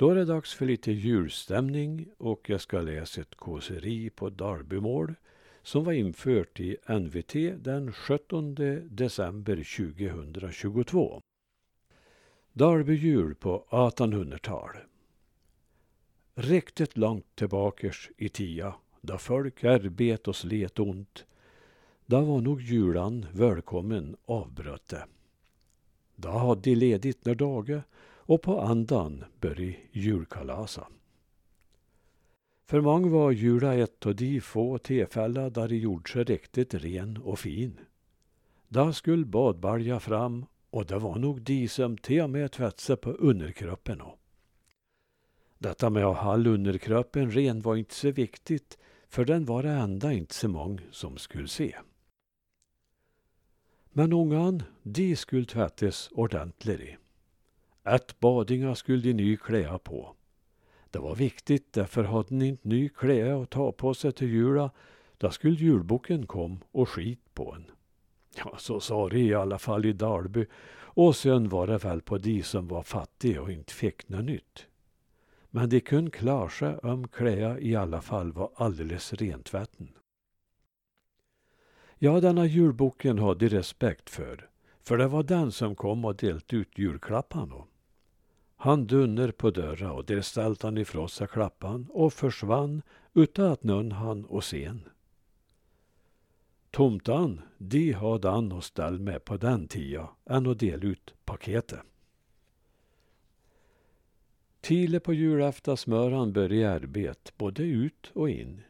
Då är det dags för lite julstämning och jag ska läsa ett kåseri på Darbymål som var infört i NVT den 17 december 2022. Darbyjul på 1800-tal. Riktigt långt tillbakers i tia, då folk arbet och slet ont, då var nog julan välkommen avbrötte. Då hade de ledigt när dagar och på andan började julkalasa. För många var jula ett av de få tillfällen där det gjorde sig riktigt ren och fin. Då skulle badbalja fram och det var nog de som till och med tvättade på underkroppen. Detta med att ha underkroppen ren var inte så viktigt för den var det enda inte så många som skulle se. Men ungan, de skulle tvättas ordentligt. Ett badinga skulle de ny kläa på. Det var viktigt, därför hade de inte ny kläa att ta på sig till jula. Då skulle julboken kom och skit på en. Ja, så sa de i alla fall i Dalby. Och sen var det väl på de som var fattiga och inte fick något nytt. Men de kunde klara sig om kläa i alla fall var alldeles rentvätten. Ja, denna julboken hade de respekt för, för det var den som kom och delte ut julklapparna. Han dunner på dörra och där ställde han ifrån sig klappan och försvann utan att någon han och sen. Tomtan, de hade han och ställ med på den tia än att dela ut paketet. Tile på julafton smör han börja arbet både ut och in.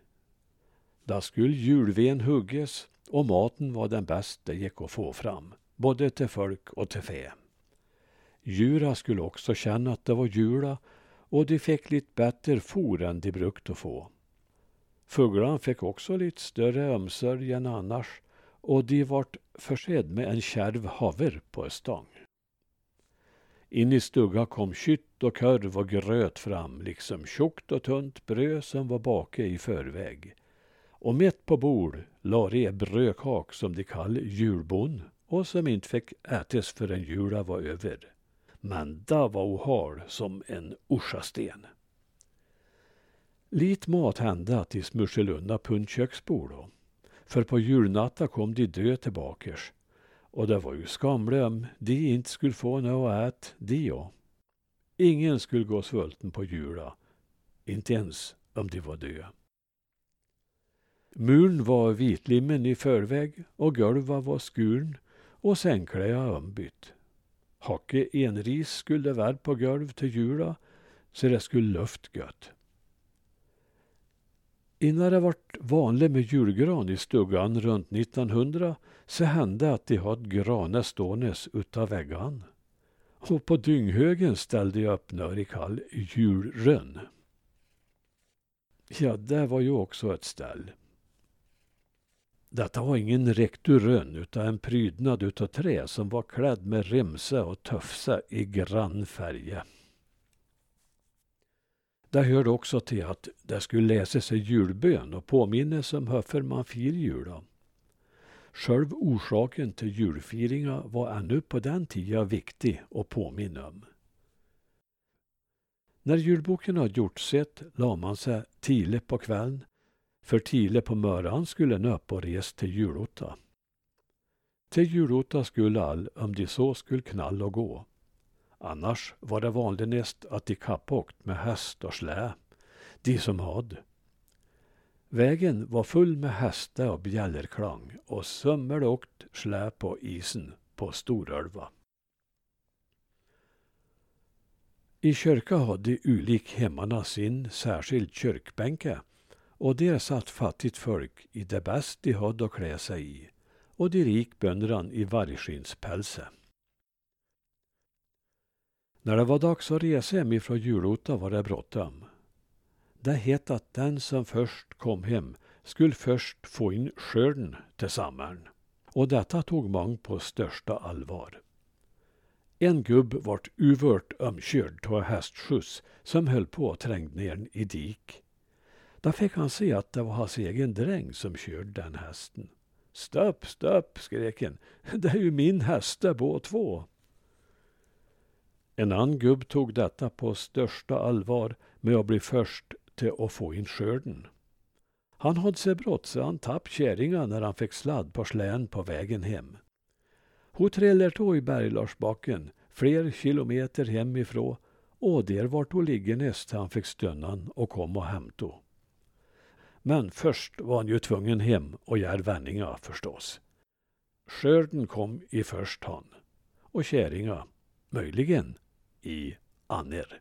Då skulle julven hugges och maten var den bästa det gick att få fram, både till folk och till fä. Djura skulle också känna att det var jula och de fick lite bättre for än de brukt att få. Fåglarna fick också lite större omsorg än annars och de vart försedd med en kärv haver på en stång. In i stugan kom kytt och korv och gröt fram, liksom tjockt och tunt bröd som var bakat i förväg. Och mitt på bord la de brödkak som de kallade julbon och som inte fick ätas förrän jula var över. Men det var ohal som en orsasten. Lite mat hände att de smussade undan på en då. För på julnatta kom de dö tillbakers. Och det var ju skamligt om de inte skulle få något att äta, de och. Ingen skulle gå svulten på jula. Inte ens om de var döda. Muren var vitlimmen i förväg och golvet var skuren och sängkläderna ombytt. Hacke enris skulle vara på golv till jula så det skulle luft gött. Innan det vart vanligt med julgran i stugan runt 1900 så hände att de hade granar ståendes utav väggarna. Och på dynghögen ställde jag upp kall julrön. Ja, det var ju också ett ställ. Detta var ingen rektorön utan en prydnad utav trä som var klädd med remsa och tufsa i grann färge. Det hörde också till att det skulle läses sig julbön och påminnelse om hur man firar jul. Själv orsaken till julfiringa var ännu på den tiden viktig att påminna om. När julboken hade gjort sitt la man sig tidigt på kvällen för tidigt på morgonen skulle en upp och res till julotta. Till julotta skulle all, om de så skulle knall och gå. Annars var det vanligast att de kappåkt med häst och slä, de som hade. Vägen var full med hästar och bjällerklang och sömmer åkt slä på isen på Storölva. I kyrka hade de ulik hemmarna sin särskild kyrkbänke och där satt fattigt folk i det bäst de hade att klä sig i och de rik bönderna i vargskinnspälse. När det var dags att resa hem ifrån julota var det bråttom. Det hette att den som först kom hem skulle först få in skörden till sommaren. Och detta tog många på största allvar. En gubb vart uvört omkörd av hästskjuts som höll på att tränga ner i dik. Då fick han se att det var hans egen dräng som körde den hästen. Stopp, stopp, skrek han. Det är ju min häst det båda två. En annan gubb tog detta på största allvar med att bli först till att få in skörden. Han hade sig brått så han tapp kärringa när han fick sladd på slän på vägen hem. Hon trillade då i Berglarsbacken, fler kilometer hemifrån och där vart hon liggandes till han fick stönnan och kom och hämtade. Men först var han ju tvungen hem och göra vändningar förstås. Skörden kom i först hand och käringa, möjligen, i Anner.